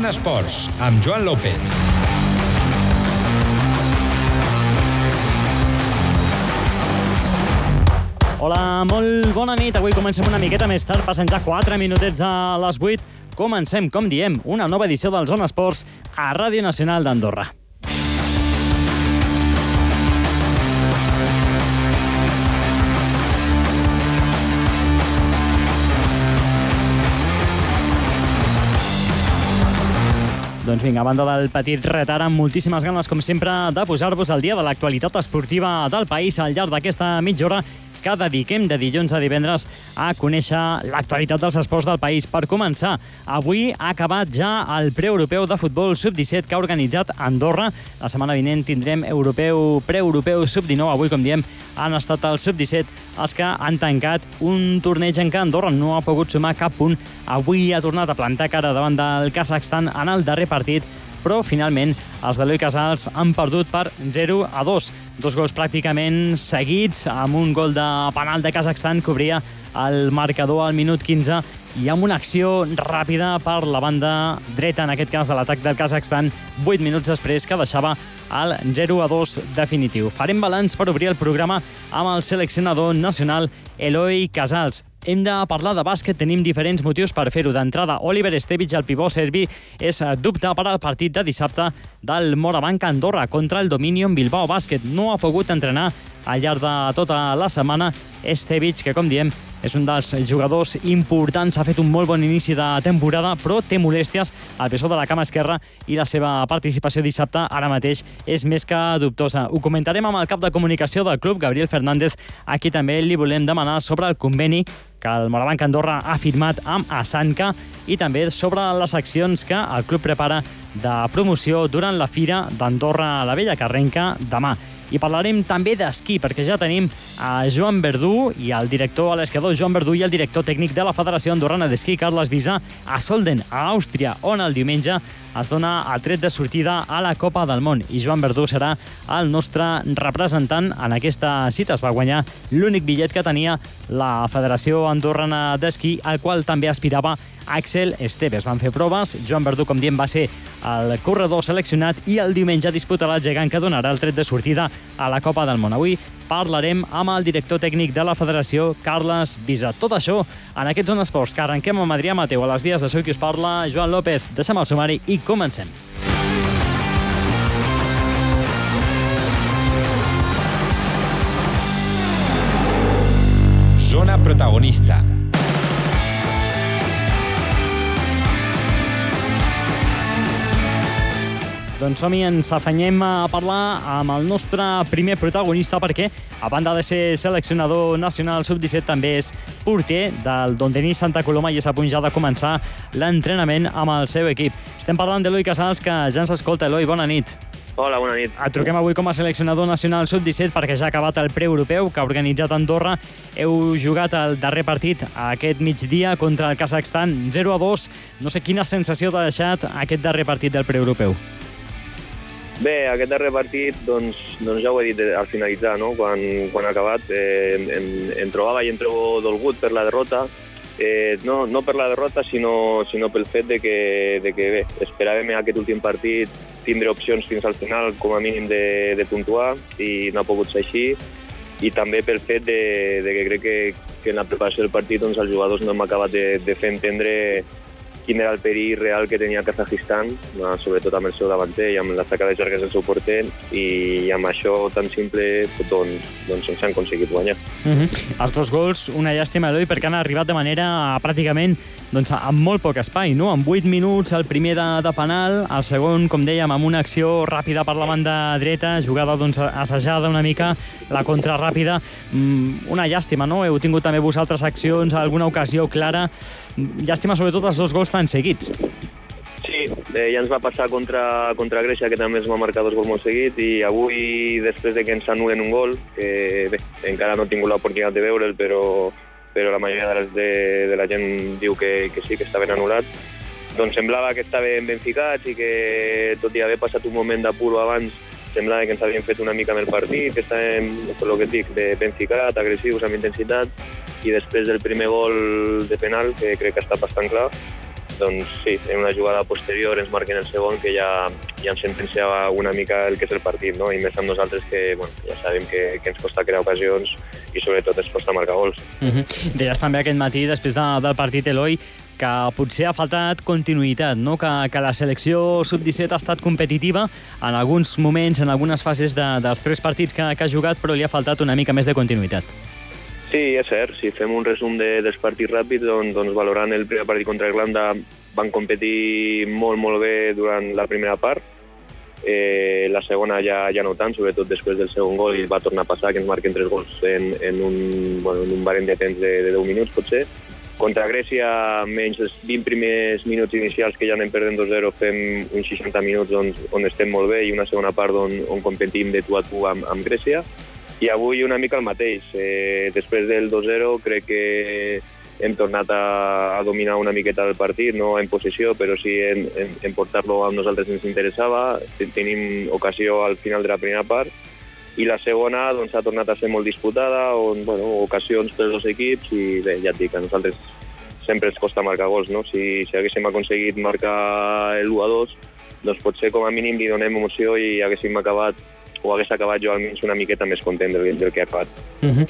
Zona Esports, amb Joan López. Hola, molt bona nit. Avui comencem una miqueta més tard, passen ja 4 minutets de les 8. Comencem, com diem, una nova edició del Zona Esports a Ràdio Nacional d'Andorra. Doncs vinga, a banda del petit retard, amb moltíssimes ganes, com sempre, de posar-vos al dia de l'actualitat esportiva del país al llarg d'aquesta mitja hora que dediquem de dilluns a divendres a conèixer l'actualitat dels esports del país. Per començar, avui ha acabat ja el preeuropeu de futbol sub-17 que ha organitzat Andorra. La setmana vinent tindrem europeu preeuropeu sub-19. Avui, com diem, han estat els sub-17 els que han tancat un torneig en què Andorra no ha pogut sumar cap punt. Avui ha tornat a plantar cara davant del Kazakhstan en el darrer partit però finalment els d'Eloi Casals han perdut per 0 a 2. Dos gols pràcticament seguits, amb un gol de penal de Kazakhstan que obria el marcador al minut 15 i amb una acció ràpida per la banda dreta, en aquest cas de l'atac del Kazakhstan, 8 minuts després que deixava el 0 a 2 definitiu. Farem balanç per obrir el programa amb el seleccionador nacional Eloi Casals. Hem de parlar de bàsquet, tenim diferents motius per fer-ho. D'entrada, Oliver Estevic, el pivot serbi, és dubte per al partit de dissabte del Morabanc Andorra contra el Dominion Bilbao Bàsquet. No ha pogut entrenar al llarg de tota la setmana Estevic, que com diem és un dels jugadors importants, ha fet un molt bon inici de temporada, però té molèsties al peso de la cama esquerra i la seva participació dissabte ara mateix és més que dubtosa. Ho comentarem amb el cap de comunicació del club, Gabriel Fernández, a qui també li volem demanar sobre el conveni que el Morabanc Andorra ha firmat amb Asanca i també sobre les accions que el club prepara de promoció durant la Fira d'Andorra a la Vella Carrenca demà. I parlarem també d'esquí, perquè ja tenim a Joan Verdú i el director a l'esquiador Joan Verdú i el director tècnic de la Federació Andorrana d'Esquí, Carles Visa, a Solden, a Àustria, on el diumenge es dona el tret de sortida a la Copa del Món. I Joan Verdú serà el nostre representant en aquesta cita. Es va guanyar l'únic bitllet que tenia la Federació Andorrana d'Esquí, al qual també aspirava Axel Esteves. Van fer proves, Joan Verdú, com diem, va ser el corredor seleccionat i el diumenge disputarà el gegant que donarà el tret de sortida a la Copa del Món. Avui parlarem amb el director tècnic de la federació, Carles Visa. Tot això en aquests Zona Esports, que arrenquem amb Adrià Mateu a les vies de Soy qui us parla, Joan López. Deixem el sumari i comencem. Zona protagonista. Doncs som-hi, ens afanyem a parlar amb el nostre primer protagonista perquè, a banda de ser seleccionador nacional sub-17, també és porter del Don Denis Santa Coloma i és a punt ja de començar l'entrenament amb el seu equip. Estem parlant d'Eloi Casals, que ja ens escolta. Eloi, bona nit. Hola, bona nit. Et truquem avui com a seleccionador nacional sub-17 perquè ja ha acabat el pre-europeu que ha organitzat Andorra. Heu jugat el darrer partit aquest migdia contra el Kazakhstan 0 a 2. No sé quina sensació t'ha deixat aquest darrer partit del pre-europeu. Bé, aquest darrer partit, doncs, doncs ja ho he dit al finalitzar, no? quan, quan ha acabat. Eh, em, em trobava i em trobo dolgut per la derrota, eh, no, no per la derrota, sinó, sinó pel fet de que, de que bé, esperàvem aquest últim partit tindre opcions fins al final, com a mínim, de, de puntuar, i no ha pogut ser així. I també pel fet de, de que crec que, que en la preparació del partit doncs, els jugadors no hem acabat de, de fer entendre quin era el perill real que tenia Kazajistan, sobretot amb el seu davanter i amb la saca de llargues del seu porter, i amb això tan simple doncs, doncs ens han aconseguit guanyar. Uh -huh. Els dos gols, una llàstima, Eloi, perquè han arribat de manera pràcticament doncs, amb molt poc espai, no? Amb 8 minuts, el primer de, de penal, el segon, com dèiem, amb una acció ràpida per la banda dreta, jugada doncs, assajada una mica, la contra ràpida. Mm, una llàstima, no? Heu tingut també vosaltres accions, alguna ocasió clara. Llàstima, sobretot, els dos gols tan seguits. Sí, eh, ja ens va passar contra, contra Grècia, que també ens va marcar dos gols molt seguits, i avui, després de que ens anulen un gol, que bé, encara no he tingut l'oportunitat de veure'l, però però la majoria de, de, de la gent diu que, que sí, que estaven anul·lats, doncs semblava que estaven ben ficats i que, tot i haver passat un moment d'apuro abans, semblava que ens havien fet una mica amb el partit, que estàvem, per el que et dic, de ben ficat, agressius, amb intensitat, i després del primer gol de penal, que crec que està bastant clar, doncs sí, en una jugada posterior ens marquen el segon que ja, ja ens sentenciava una mica el que és el partit, no? i més amb nosaltres que bueno, ja sabem que, que ens costa crear ocasions i sobretot ens costa marcar gols. Uh -huh. Deies també aquest matí, després de, del partit Eloi, que potser ha faltat continuïtat, no? que, que la selecció sub-17 ha estat competitiva en alguns moments, en algunes fases de, dels tres partits que, que ha jugat, però li ha faltat una mica més de continuïtat. Sí, és cert. Si fem un resum de, dels partits ràpids, doncs, doncs valorant el primer partit contra Irlanda, van competir molt, molt bé durant la primera part. Eh, la segona ja, ja no tant, sobretot després del segon gol, i va tornar a passar que ens marquen tres gols en, en, un, bueno, en un barem de temps de, de 10 minuts, potser. Contra Grècia, menys els 20 primers minuts inicials que ja anem perdent 2-0, fem uns 60 minuts on, on estem molt bé i una segona part on, on competim de tu a tu amb, amb Grècia. I avui una mica el mateix. Eh, després del 2-0 crec que hem tornat a, a dominar una miqueta el partit, no en possessió, però sí en, en, en portar-lo a nosaltres ens interessava. Tenim ocasió al final de la primera part i la segona doncs, ha tornat a ser molt disputada, on, bueno, ocasions pels dos equips i bé, ja et dic, a nosaltres sempre ens costa marcar gols, no? Si, si haguéssim aconseguit marcar el 1-2, doncs potser com a mínim li donem emoció i haguéssim acabat o hagués acabat jo almenys una miqueta més content del, del que ha acabat. Uh -huh.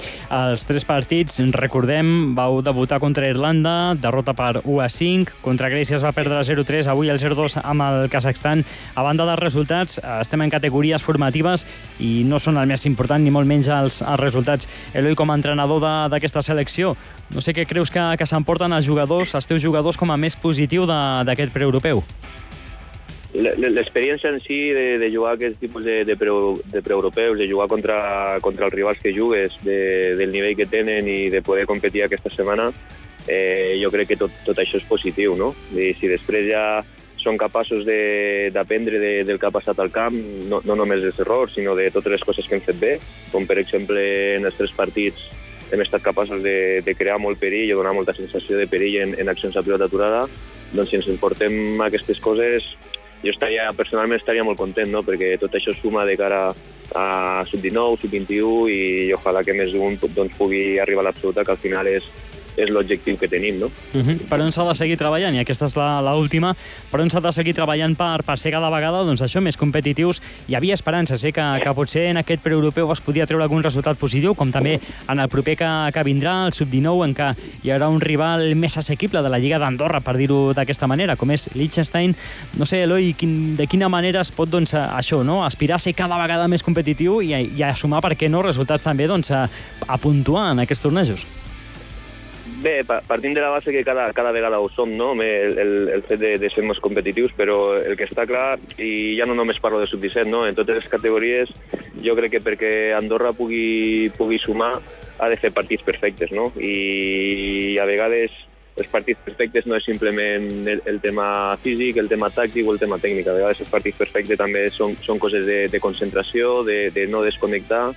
Els tres partits, recordem, vau debutar contra Irlanda, derrota per 1 a 5, contra Grècia es va perdre 0-3, avui el 0-2 amb el Kazakhstan. A banda dels resultats, estem en categories formatives i no són el més important, ni molt menys els, els resultats. Eloi, com a entrenador d'aquesta selecció, no sé què creus que, que s'emporten els jugadors, els teus jugadors, com a més positiu d'aquest preeuropeu? L'experiència en si de, de jugar aquest tipus de, de, pre, de preeuropeus, de jugar contra, contra els rivals que jugues, de, del nivell que tenen i de poder competir aquesta setmana, eh, jo crec que tot, tot això és positiu, no? I si després ja són capaços d'aprendre de, de, del que ha passat al camp, no, no només dels errors, sinó de totes les coses que hem fet bé, com per exemple en els tres partits hem estat capaços de, de crear molt perill i donar molta sensació de perill en, en accions a pilota aturada, doncs si ens emportem aquestes coses jo estaria, personalment estaria molt content, no? perquè tot això suma de cara a sub-19, sub-21 i ojalà que més d'un doncs, pugui arribar a l'absoluta, que al final és, és l'objectiu que tenim, no? Uh -huh. Per on s'ha de seguir treballant? I aquesta és l'última. Per on s'ha de seguir treballant per, per ser cada vegada doncs això més competitius? Hi havia esperança, sé que, que potser en aquest preeuropeu es podia treure algun resultat positiu, com també en el proper que, que vindrà, el sub-19, en què hi haurà un rival més assequible de la Lliga d'Andorra, per dir-ho d'aquesta manera, com és Liechtenstein. No sé, Eloi, quin, de quina manera es pot doncs, això, no? aspirar a ser cada vegada més competitiu i, i a sumar, per què no, resultats també doncs, a, a puntuar en aquests tornejos? Bé, partim de la base que cada, cada vegada ho som, no? El, el, el fet de, de ser més competitius, però el que està clar, i ja no només parlo de sub-17, no? en totes les categories, jo crec que perquè Andorra pugui, pugui sumar ha de fer partits perfectes, no? I a vegades els partits perfectes no és simplement el, el tema físic, el tema tàctic o el tema tècnic. A vegades els partits perfectes també són, són coses de, de concentració, de, de no desconnectar,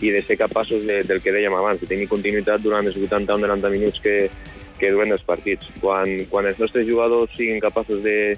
i de ser capaços de, del que dèiem abans, de tenir continuïtat durant els 80 o 90 minuts que, que duen els partits. Quan, quan els nostres jugadors siguin capaços de,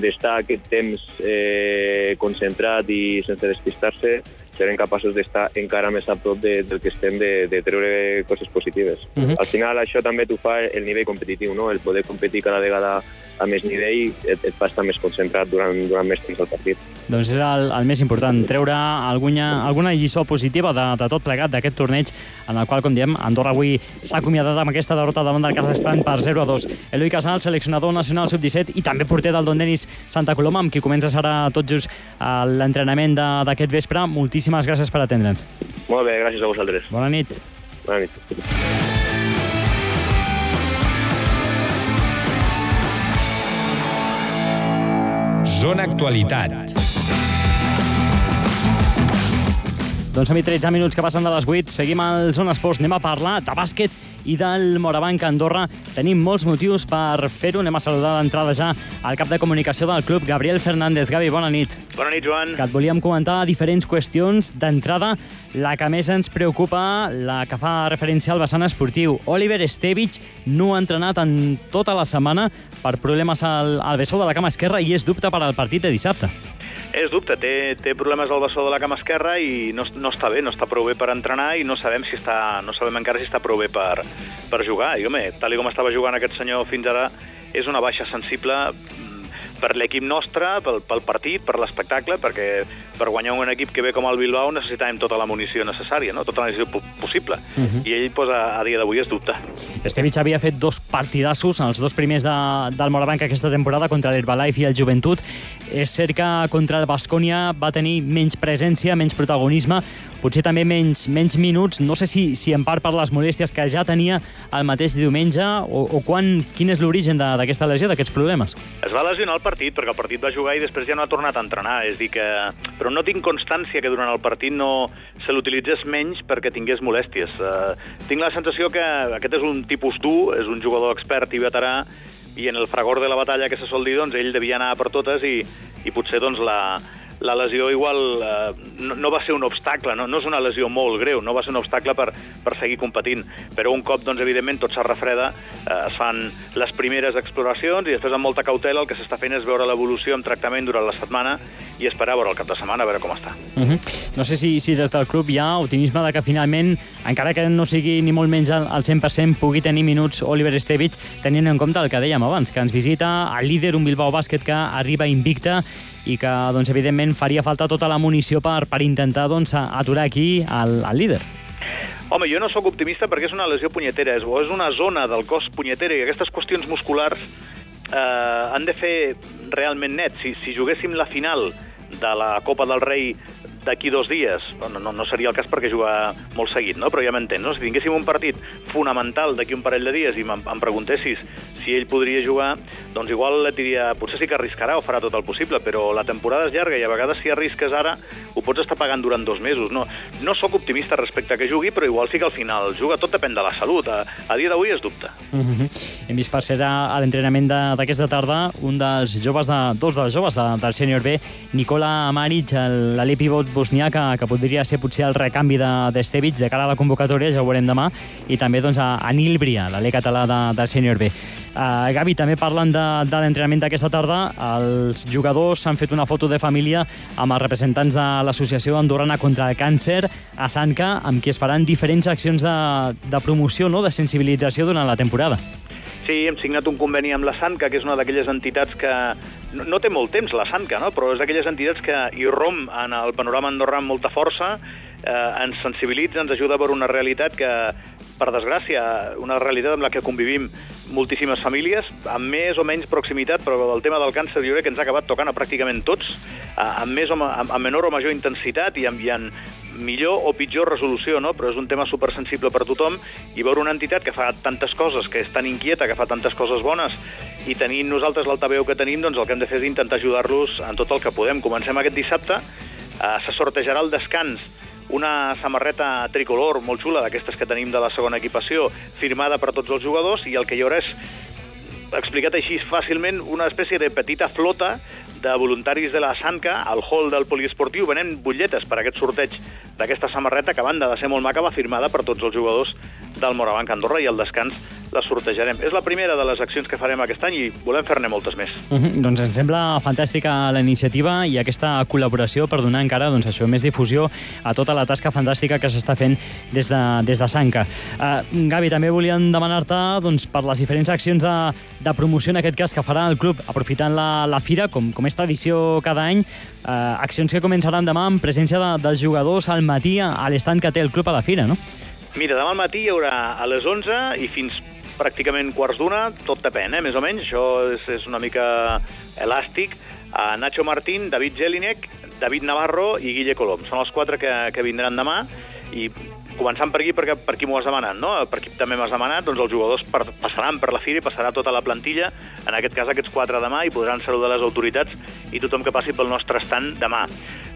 d'estar aquest temps eh, concentrat i sense despistar-se, serem capaços d'estar encara més a prop de, del que estem de, de treure coses positives. Uh -huh. Al final això també t'ho fa el nivell competitiu, no? el poder competir cada vegada a més nivell et, et fa estar més concentrat durant, durant més temps al partit. Doncs és el, el més important, treure alguna, alguna lliçó positiva de, de tot plegat d'aquest torneig, en el qual, com diem, Andorra avui s'ha acomiadat amb aquesta derrota davant del Kazakhstan per 0 a 2. Eloi Casal, seleccionador nacional sub-17 i també porter del Don Denis Santa Coloma, amb qui comença ara tot just l'entrenament d'aquest vespre. Moltíssimes gràcies per atendre'ns. Molt bé, gràcies a vosaltres. Bona nit. Bona nit. Zona Actualitat. Doncs som 13 minuts que passen de les 8. Seguim al Zona Esports. Anem a parlar de bàsquet i del Morabanc Andorra. Tenim molts motius per fer-ho. Anem a saludar d'entrada ja al cap de comunicació del club, Gabriel Fernández. Gavi, bona nit. Bona nit, Joan. Que et volíem comentar diferents qüestions. D'entrada, la que més ens preocupa, la que fa referència al vessant esportiu. Oliver Estevich no ha entrenat en tota la setmana per problemes al, al bessó de la cama esquerra i és dubte per al partit de dissabte. És dubte, té, té problemes al bessó de la cama esquerra i no, no està bé, no està prou bé per entrenar i no sabem si està, no sabem encara si està prou bé per, per jugar. I, home, tal com estava jugant aquest senyor fins ara, és una baixa sensible per l'equip nostre, pel, pel partit, per l'espectacle, perquè per guanyar un equip que ve com el Bilbao necessitàvem tota la munició necessària, no? tota la munició possible. Uh -huh. I ell pues, a, a dia d'avui es dubta. Estevich havia fet dos partidassos, els dos primers de, del Morabanc aquesta temporada contra l'Herbalife i el Joventut. És cert que contra el Bascònia va tenir menys presència, menys protagonisme, potser també menys, menys minuts. No sé si, si en part per les molèsties que ja tenia el mateix diumenge o, o quan, quin és l'origen d'aquesta lesió, d'aquests problemes. Es va lesionar el partit, perquè el partit va jugar i després ja no ha tornat a entrenar. És dir que... Però no tinc constància que durant el partit no se l'utilitzés menys perquè tingués molèsties. Uh, tinc la sensació que aquest és un tipus dur, és un jugador expert i veterà, i en el fragor de la batalla que se sol dir, doncs, ell devia anar per totes i, i potser doncs, la, la lesió igual eh, no, no va ser un obstacle, no, no és una lesió molt greu, no va ser un obstacle per, per seguir competint, però un cop, doncs, evidentment, tot s'ha refreda, eh, es fan les primeres exploracions i després amb molta cautela el que s'està fent és veure l'evolució amb tractament durant la setmana i esperar veure el cap de setmana a veure com està. Uh -huh. No sé si, si des del club hi ha optimisme de que finalment, encara que no sigui ni molt menys al, al 100%, pugui tenir minuts Oliver Estevich, tenint en compte el que dèiem abans, que ens visita el líder, un Bilbao Bàsquet que arriba invicta i que, doncs, evidentment, faria falta tota la munició per, per intentar doncs, aturar aquí el, el líder. Home, jo no sóc optimista perquè és una lesió punyetera, és, és una zona del cos punyetera i aquestes qüestions musculars eh, han de fer realment net. Si, si juguéssim la final de la Copa del Rei d'aquí dos dies, no, no, no seria el cas perquè juga molt seguit, no? però ja m'entens, no? si tinguéssim un partit fonamental d'aquí un parell de dies i em, preguntessis si ell podria jugar, doncs igual et diria, potser sí que arriscarà o farà tot el possible, però la temporada és llarga i a vegades si arrisques ara ho pots estar pagant durant dos mesos. No, no sóc optimista respecte a que jugui, però igual sí que al final juga, tot depèn de la salut. A, a dia d'avui es dubta. Uh mhm. -huh. Hem vist per ser a l'entrenament d'aquesta tarda un dels joves, de, dos dels joves de, del sènior B, Nicola Maric, l'alè pivot bosnià, que, podria ser potser el recanvi d'Estevich de, de cara a la convocatòria, ja ho veurem demà, i també doncs, a, a Nil Bria, l'alè català de, del sènior B. Uh, Gavi, també parlen de, de l'entrenament d'aquesta tarda. Els jugadors s'han fet una foto de família amb els representants de l'Associació Andorrana contra el Càncer a Sanca, amb qui es faran diferents accions de, de promoció, no? de sensibilització durant la temporada. Sí, hem signat un conveni amb la SANCA, que és una d'aquelles entitats que no, no té molt temps, la SANCA, no? però és d'aquelles entitats que hi rom en el panorama andorrà amb molta força, eh, ens sensibilitza, ens ajuda a veure una realitat que, per desgràcia, una realitat amb la que convivim moltíssimes famílies, amb més o menys proximitat, però el tema del càncer jo crec que ens ha acabat tocant a pràcticament tots, amb, més o, amb, amb menor o major intensitat i amb, i amb millor o pitjor resolució, no? però és un tema supersensible per tothom i veure una entitat que fa tantes coses, que és tan inquieta, que fa tantes coses bones i tenint nosaltres l'altaveu que tenim, doncs el que hem de fer és intentar ajudar-los en tot el que podem. Comencem aquest dissabte, eh, se sortejarà el descans una samarreta tricolor molt xula, d'aquestes que tenim de la segona equipació, firmada per tots els jugadors, i el que hi haurà és explicat així fàcilment, una espècie de petita flota de voluntaris de la Sanca al hall del poliesportiu venent butlletes per aquest sorteig d'aquesta samarreta que, a banda de ser molt maca, va firmada per tots els jugadors del Morabanc Andorra i al descans la sortejarem. És la primera de les accions que farem aquest any i volem fer-ne moltes més. Uh -huh. Doncs ens sembla fantàstica la iniciativa i aquesta col·laboració per donar encara doncs, això més difusió a tota la tasca fantàstica que s'està fent des de, des de Sanca. Uh, Gavi, també volíem demanar-te doncs, per les diferents accions de, de promoció, en aquest cas, que farà el club aprofitant la, la fira, com, com és tradició cada any, uh, accions que començaran demà amb presència de, dels jugadors al matí a l'estand que té el club a la fira, no? Mira, demà al matí hi haurà a les 11 i fins pràcticament quarts d'una, tot depèn, eh, més o menys, això és, és una mica elàstic. Uh, Nacho Martín, David Jelinek, David Navarro i Guille Colom. Són els quatre que, que vindran demà i començant per aquí, perquè per qui m'ho has demanat, no? Per qui també m'has demanat, doncs els jugadors per, passaran per la fira i passarà tota la plantilla, en aquest cas aquests quatre demà, i podran saludar les autoritats i tothom que passi pel nostre estant demà.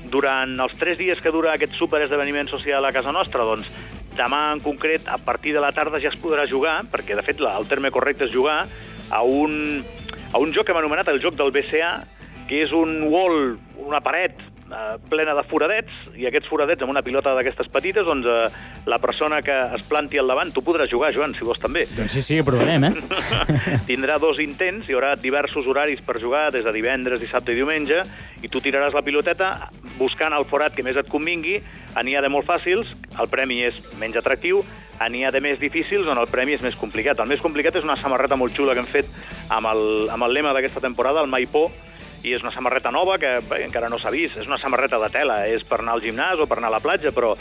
Durant els tres dies que dura aquest superesdeveniment social a casa nostra, doncs demà en concret, a partir de la tarda ja es podrà jugar, perquè de fet el terme correcte és jugar, a un, a un joc que hem anomenat el joc del BCA, que és un wall, una paret eh, plena de foradets, i aquests foradets amb una pilota d'aquestes petites, doncs eh, la persona que es planti al davant, tu podràs jugar, Joan, si vols també. Doncs sí, sí, provarem, eh? Tindrà dos intents, hi haurà diversos horaris per jugar, des de divendres, dissabte i diumenge, i tu tiraràs la piloteta buscant el forat que més et convingui, n'hi ha de molt fàcils, el premi és menys atractiu, n'hi ha de més difícils on el premi és més complicat. El més complicat és una samarreta molt xula que hem fet amb el, amb el lema d'aquesta temporada, el Mai Por, i és una samarreta nova que bé, encara no s'ha vist, és una samarreta de tela, és per anar al gimnàs o per anar a la platja, però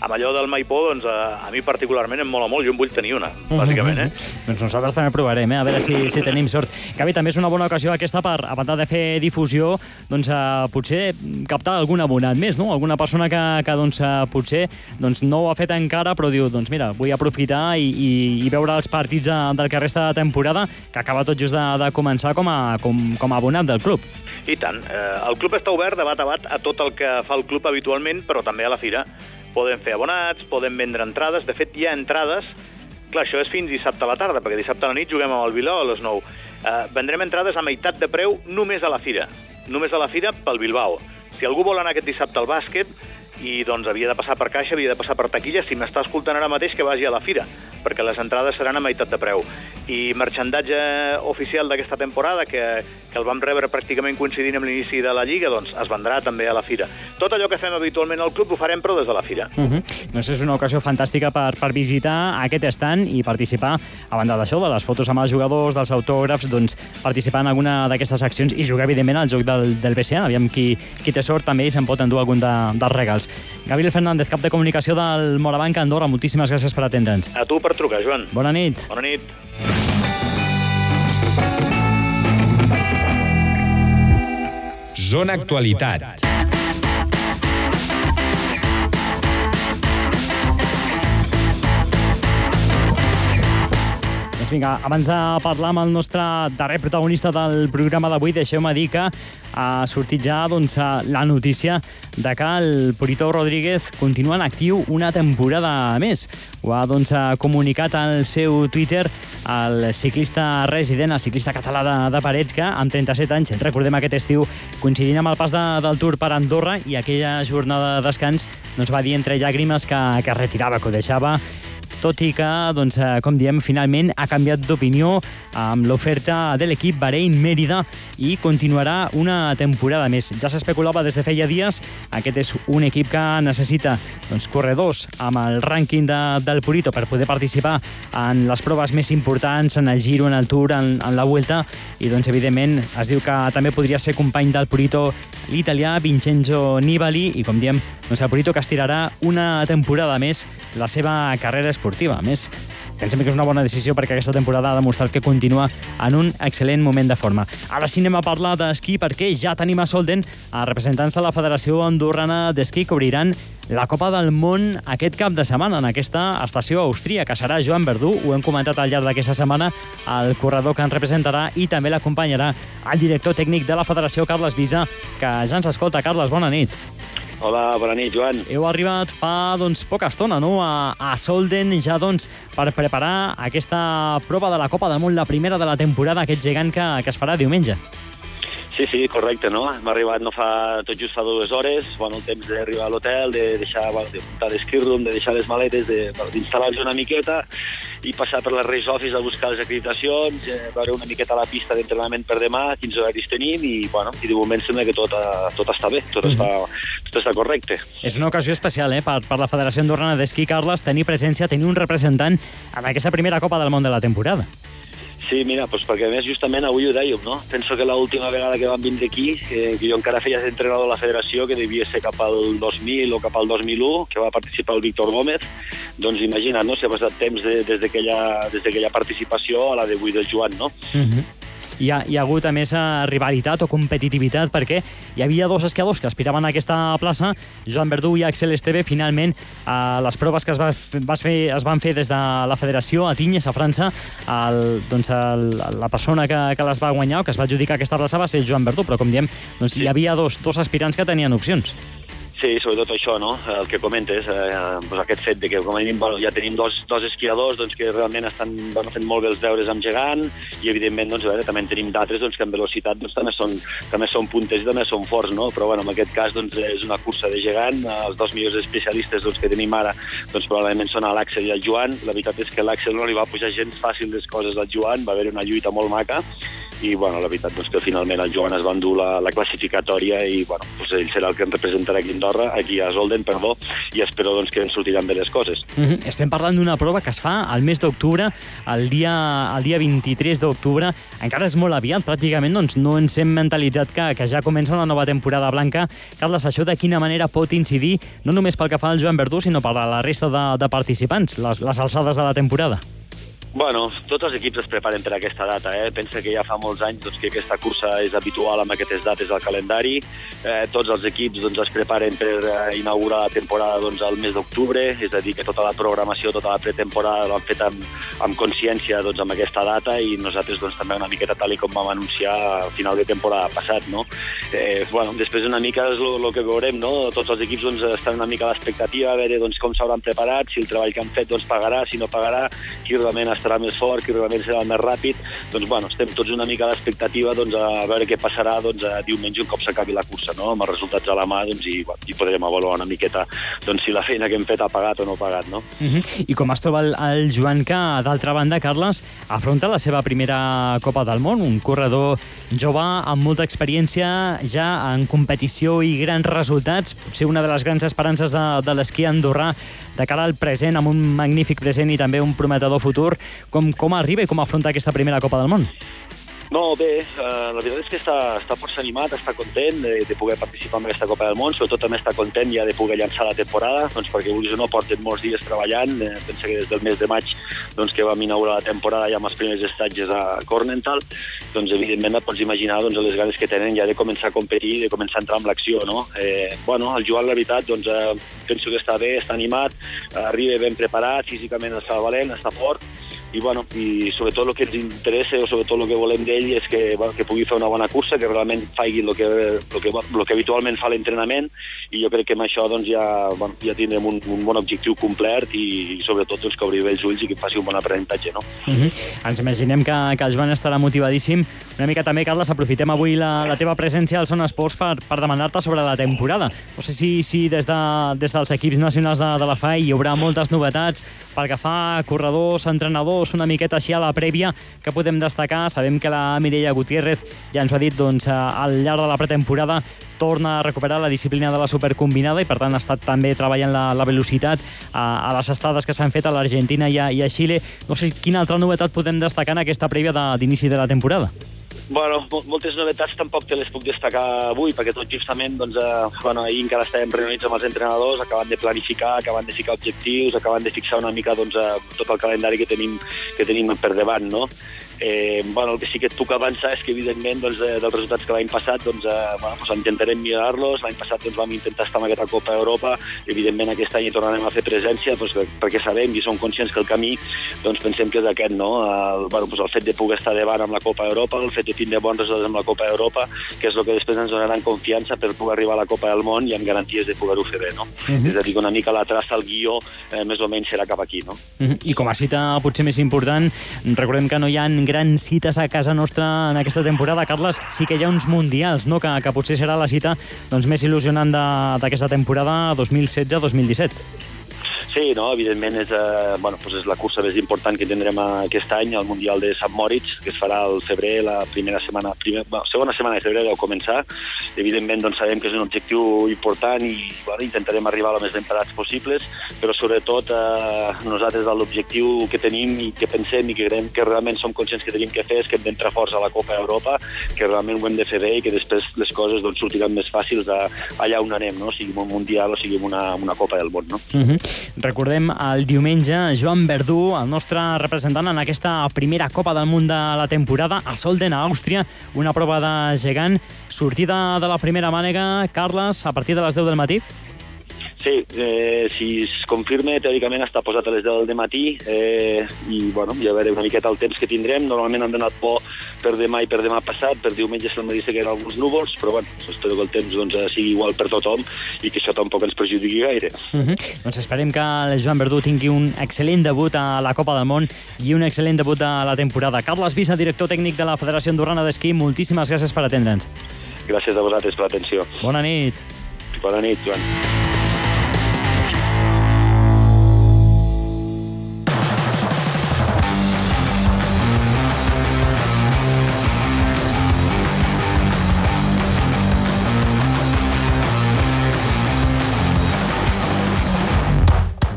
amb allò del Maipó, doncs, a, a mi particularment em mola molt, jo en vull tenir una, bàsicament, eh? Doncs nosaltres també provarem, eh? a veure si, si tenim sort. Gavi, també és una bona ocasió aquesta per, a banda de fer difusió, doncs, uh, potser captar algun abonat més, no? Alguna persona que, que doncs, uh, potser doncs, no ho ha fet encara, però diu, doncs mira, vull aprofitar i, i, i veure els partits de, del que resta de temporada, que acaba tot just de, de començar com a, com, com a abonat del club. I tant. Eh, el club està obert de bat a bat a tot el que fa el club habitualment, però també a la fira. Podem fer abonats, podem vendre entrades. De fet, hi ha entrades... Clar, això és fins dissabte a la tarda, perquè dissabte a la nit juguem amb el Bilbao a les 9. Eh, vendrem entrades a meitat de preu només a la fira. Només a la fira pel Bilbao. Si algú vol anar aquest dissabte al bàsquet, i doncs havia de passar per caixa, havia de passar per taquilla, si m'està escoltant ara mateix que vagi a la fira, perquè les entrades seran a meitat de preu. I merchandatge oficial d'aquesta temporada, que, que el vam rebre pràcticament coincidint amb l'inici de la Lliga, doncs es vendrà també a la fira. Tot allò que fem habitualment al club ho farem, però des de la fira. Uh -huh. Doncs és una ocasió fantàstica per, per visitar aquest estant i participar, a banda d'això, de les fotos amb els jugadors, dels autògrafs, doncs participar en alguna d'aquestes accions i jugar, evidentment, al joc del, del BCA. Aviam qui, qui té sort també i se'n pot endur algun de, dels regals. Gabriel Fernández, cap de comunicació del Morabanc Andorra, moltíssimes gràcies per atendre'ns. A tu per trucar, Joan. Bona nit. Bona nit. Zona Actualitat. Vinga, abans de parlar amb el nostre darrer protagonista del programa d'avui, deixeu-me dir que ha sortit ja doncs, la notícia de que el Purito Rodríguez continua en actiu una temporada més. Ho ha doncs, comunicat al seu Twitter el ciclista resident, el ciclista català de, de Parets, que amb 37 anys, recordem aquest estiu, coincidint amb el pas de, del Tour per Andorra i aquella jornada de descans doncs, va dir entre llàgrimes que, que retirava, que ho deixava tot i que, doncs, eh, com diem, finalment ha canviat d'opinió amb l'oferta de l'equip Bahrein-Mérida i continuarà una temporada més. Ja s'especulava des de feia dies, aquest és un equip que necessita doncs, corredors amb el rànquing de, del Purito per poder participar en les proves més importants, en el Giro, en el Tour, en, en la Vuelta, i doncs, evidentment, es diu que també podria ser company del Purito l'italià Vincenzo Nibali, i com diem, doncs el Purito que estirarà una temporada més la seva carrera esportiva. A més, pensem que és una bona decisió perquè aquesta temporada ha demostrat que continua en un excel·lent moment de forma. Ara sí anem a parlar d'esquí perquè ja tenim a Solden a representants de la Federació Andorrana d'Esquí que obriran la Copa del Món aquest cap de setmana en aquesta estació austria que serà Joan Verdú. Ho hem comentat al llarg d'aquesta setmana el corredor que ens representarà i també l'acompanyarà el director tècnic de la Federació, Carles Visa, que ja ens escolta. Carles, bona nit. Hola, bona nit, Joan. Heu arribat fa doncs, poca estona no? a, a Solden ja doncs, per preparar aquesta prova de la Copa del Món, la primera de la temporada, aquest gegant que, que es farà diumenge. Sí, sí, correcte, no? Hem arribat no fa, tot just fa dues hores, bueno, el temps d'arribar a l'hotel, de deixar, bueno, de muntar l'esquirrum, de deixar les maletes, d'instal·lar-nos una miqueta i passar per la Race Office a buscar les acreditacions, eh, veure una miqueta la pista d'entrenament per demà, quins horaris tenim i, bueno, i de moment sembla que tot, uh, tot està bé, tot, mm -hmm. està, tot està correcte. És una ocasió especial eh, per, per la Federació Andorrana d'Esquí, Carles, tenir presència, tenir un representant en aquesta primera Copa del Món de la temporada. Sí, mira, doncs perquè a més justament avui ho dèiem, no? Penso que l'última vegada que vam vindre aquí, eh, que jo encara feia d'entrenador a la federació, que devia ser cap al 2000 o cap al 2001, que va participar el Víctor Gómez, doncs imagina't, no?, si ha passat temps de, des d'aquella participació a la d'avui del Joan, no? Mm -hmm hi ha, hi ha hagut a més rivalitat o competitivitat perquè hi havia dos esquiadors que aspiraven a aquesta plaça, Joan Verdú i Axel Esteve, finalment a les proves que es, va, vas fer, es van fer des de la federació a Tinyes, a França, el, doncs el, la persona que, que les va guanyar o que es va adjudicar aquesta plaça va ser Joan Verdú, però com diem, doncs hi havia dos, dos aspirants que tenien opcions. Sí, sobretot això, no? El que comentes, eh, doncs aquest fet de que com a mínim bueno, ja tenim dos, dos esquiadors doncs, que realment estan bueno, fent molt bé els deures amb gegant i evidentment doncs, veure, també en tenim d'altres doncs, que en velocitat doncs, també, són, també són punters i també són forts, no? però bueno, en aquest cas doncs, és una cursa de gegant, els dos millors especialistes doncs, que tenim ara doncs, probablement són l'Àxel i el Joan, la veritat és que l'Àxel no li va pujar gens fàcil les coses al Joan, va haver una lluita molt maca i bueno, la veritat doncs, que finalment el Joan es va endur la, la classificatòria i bueno, doncs ell serà el que em representarà aquí a Andorra, aquí a Zolden, perdó, i espero doncs, que ens sortiran bé les coses. Mm -hmm. Estem parlant d'una prova que es fa al mes d'octubre, el dia, el dia 23 d'octubre. Encara és molt aviat, pràcticament doncs, no ens hem mentalitzat que, que ja comença una nova temporada blanca. Carles, això de quina manera pot incidir, no només pel que fa al Joan Verdú, sinó per la resta de, de participants, les, les alçades de la temporada? Bueno, tots els equips es preparen per aquesta data. Eh? Pensa que ja fa molts anys doncs, que aquesta cursa és habitual amb aquestes dates al calendari. Eh, tots els equips doncs, es preparen per eh, inaugurar la temporada doncs, al mes d'octubre, és a dir, que tota la programació, tota la pretemporada l'han fet amb, amb consciència doncs, amb aquesta data i nosaltres doncs, també una miqueta tal com vam anunciar al final de temporada passat. No? Eh, bueno, després una mica és el que veurem, no? tots els equips doncs, estan una mica a l'expectativa, a veure doncs, com s'hauran preparat, si el treball que han fet doncs, pagarà, si no pagarà, qui realment estarà més fort, qui realment serà més ràpid, doncs bueno, estem tots una mica a l'expectativa doncs, a veure què passarà doncs, a diumenge un cop s'acabi la cursa, no? amb els resultats a la mà doncs, i, bueno, i podrem avaluar una miqueta doncs, si la feina que hem fet ha pagat o no ha pagat. No? Uh -huh. I com es troba el, el Joan que, d'altra banda, Carles, afronta la seva primera Copa del Món, un corredor jove amb molta experiència ja en competició i grans resultats, potser una de les grans esperances de, de l'esquí andorrà de cara al present, amb un magnífic present i també un prometedor futur. Com, com arriba i com afronta aquesta primera Copa del Món? No, bé, eh, la veritat és que està, està força animat, està content de, de poder participar en aquesta Copa del Món, sobretot també està content ja de poder llançar la temporada, doncs perquè vulguis o no porten molts dies treballant, eh, pensa que des del mes de maig doncs, que vam inaugurar la temporada ja amb els primers estatges a Cornental, doncs evidentment et pots imaginar doncs, les ganes que tenen ja de començar a competir, de començar a entrar en l'acció, no? Eh, bueno, el Joan, la veritat, doncs, eh, penso que està bé, està animat, arriba ben preparat, físicament està valent, està fort, i, bueno, i sobretot el que ens interessa o sobretot el que volem d'ell és que, bueno, que pugui fer una bona cursa, que realment faci el que, el que, el que habitualment fa l'entrenament i jo crec que amb això doncs, ja, bueno, ja tindrem un, un bon objectiu complet i, i sobretot doncs, que obri bé els ulls i que faci un bon aprenentatge. No? Uh mhm. -huh. Ens imaginem que, que el Joan estarà motivadíssim. Una mica també, Carles, aprofitem avui la, la teva presència al Son Esports per, per demanar-te sobre la temporada. No sé si, si des, de, des dels equips nacionals de, de la FAI hi haurà moltes novetats pel que fa a corredors, entrenadors, dos, una miqueta així a la prèvia que podem destacar. Sabem que la Mireia Gutiérrez ja ens ho ha dit doncs, al llarg de la pretemporada torna a recuperar la disciplina de la supercombinada i per tant ha estat també treballant la, la velocitat a, a les estades que s'han fet a l'Argentina i, a, i a Xile. No sé quina altra novetat podem destacar en aquesta prèvia d'inici de, de la temporada. Bueno, moltes novetats tampoc te les puc destacar avui, perquè tot justament, doncs, eh, bueno, ahir encara estàvem reunits amb els entrenadors, acaben de planificar, acaben de ficar objectius, acaben de fixar una mica doncs, eh, tot el calendari que tenim, que tenim per davant, no? Eh, bueno, el que sí que et puc avançar és que, evidentment, doncs, eh, dels resultats que l'any passat doncs, eh, bueno, doncs intentarem millorar-los. L'any passat doncs, vam intentar estar en aquesta Copa d'Europa. Evidentment, aquest any hi tornarem a fer presència doncs, perquè sabem i som conscients que el camí doncs, pensem que és aquest, no? El, bueno, doncs, el fet de poder estar davant amb la Copa d'Europa, el fet de tindre bons resultats amb la Copa d'Europa, que és el que després ens donarà confiança per poder arribar a la Copa del Món i amb garanties de poder-ho fer bé. No? Uh mhm. -huh. És a dir, que una mica la traça, el guió, eh, més o menys serà cap aquí. No? Uh mhm. -huh. I com a cita potser més important, recordem que no hi ha grans cites a casa nostra en aquesta temporada. Carles, sí que hi ha uns mundials, no? que, que potser serà la cita doncs, més il·lusionant d'aquesta temporada 2016-2017. Sí, no, evidentment és, eh, bueno, doncs és la cursa més important que tindrem aquest any, el Mundial de Sant Moritz, que es farà al febrer, la primera setmana, primer, bueno, segona setmana de febrer deu començar. Evidentment doncs, sabem que és un objectiu important i bueno, intentarem arribar el més ben parats possibles, però sobretot eh, nosaltres l'objectiu que tenim i que pensem i que creiem que realment som conscients que tenim que fer és que hem d'entrar forts a la Copa d'Europa, que realment ho hem de fer bé i que després les coses doncs, sortiran més fàcils a, allà on anem, no? sigui un Mundial o sigui una, una Copa del Món. No? Uh -huh. Recordem el diumenge Joan Verdú, el nostre representant en aquesta primera Copa del Món de la temporada a Solden, a Àustria, una prova de gegant. Sortida de la primera mànega, Carles, a partir de les 10 del matí? Sí, eh, si es confirma, teòricament està posat a les 10 del matí eh, i bueno, ja veurem una miqueta el temps que tindrem. Normalment han donat por per demà i per demà passat, per diumenge se'l matí que eren alguns núvols, però bueno, espero que el temps doncs, sigui igual per tothom i que això tampoc ens perjudiqui gaire. Uh -huh. Doncs esperem que el Joan Verdú tingui un excel·lent debut a la Copa del Món i un excel·lent debut a la temporada. Carles Visa, director tècnic de la Federació Andorrana d'Esquí, moltíssimes gràcies per atendre'ns. Gràcies a vosaltres per l'atenció. Bona nit. Bona nit, Joan.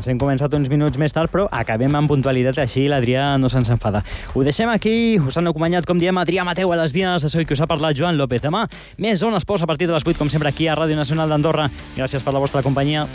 Ens hem començat uns minuts més tard, però acabem amb puntualitat, així l'Adrià no se'ns enfada. Ho deixem aquí, us han acompanyat, com diem, Adrià Mateu a les vies, això que us ha parlat Joan López. Demà, més zones posa a partir de les 8, com sempre, aquí a Ràdio Nacional d'Andorra. Gràcies per la vostra companyia.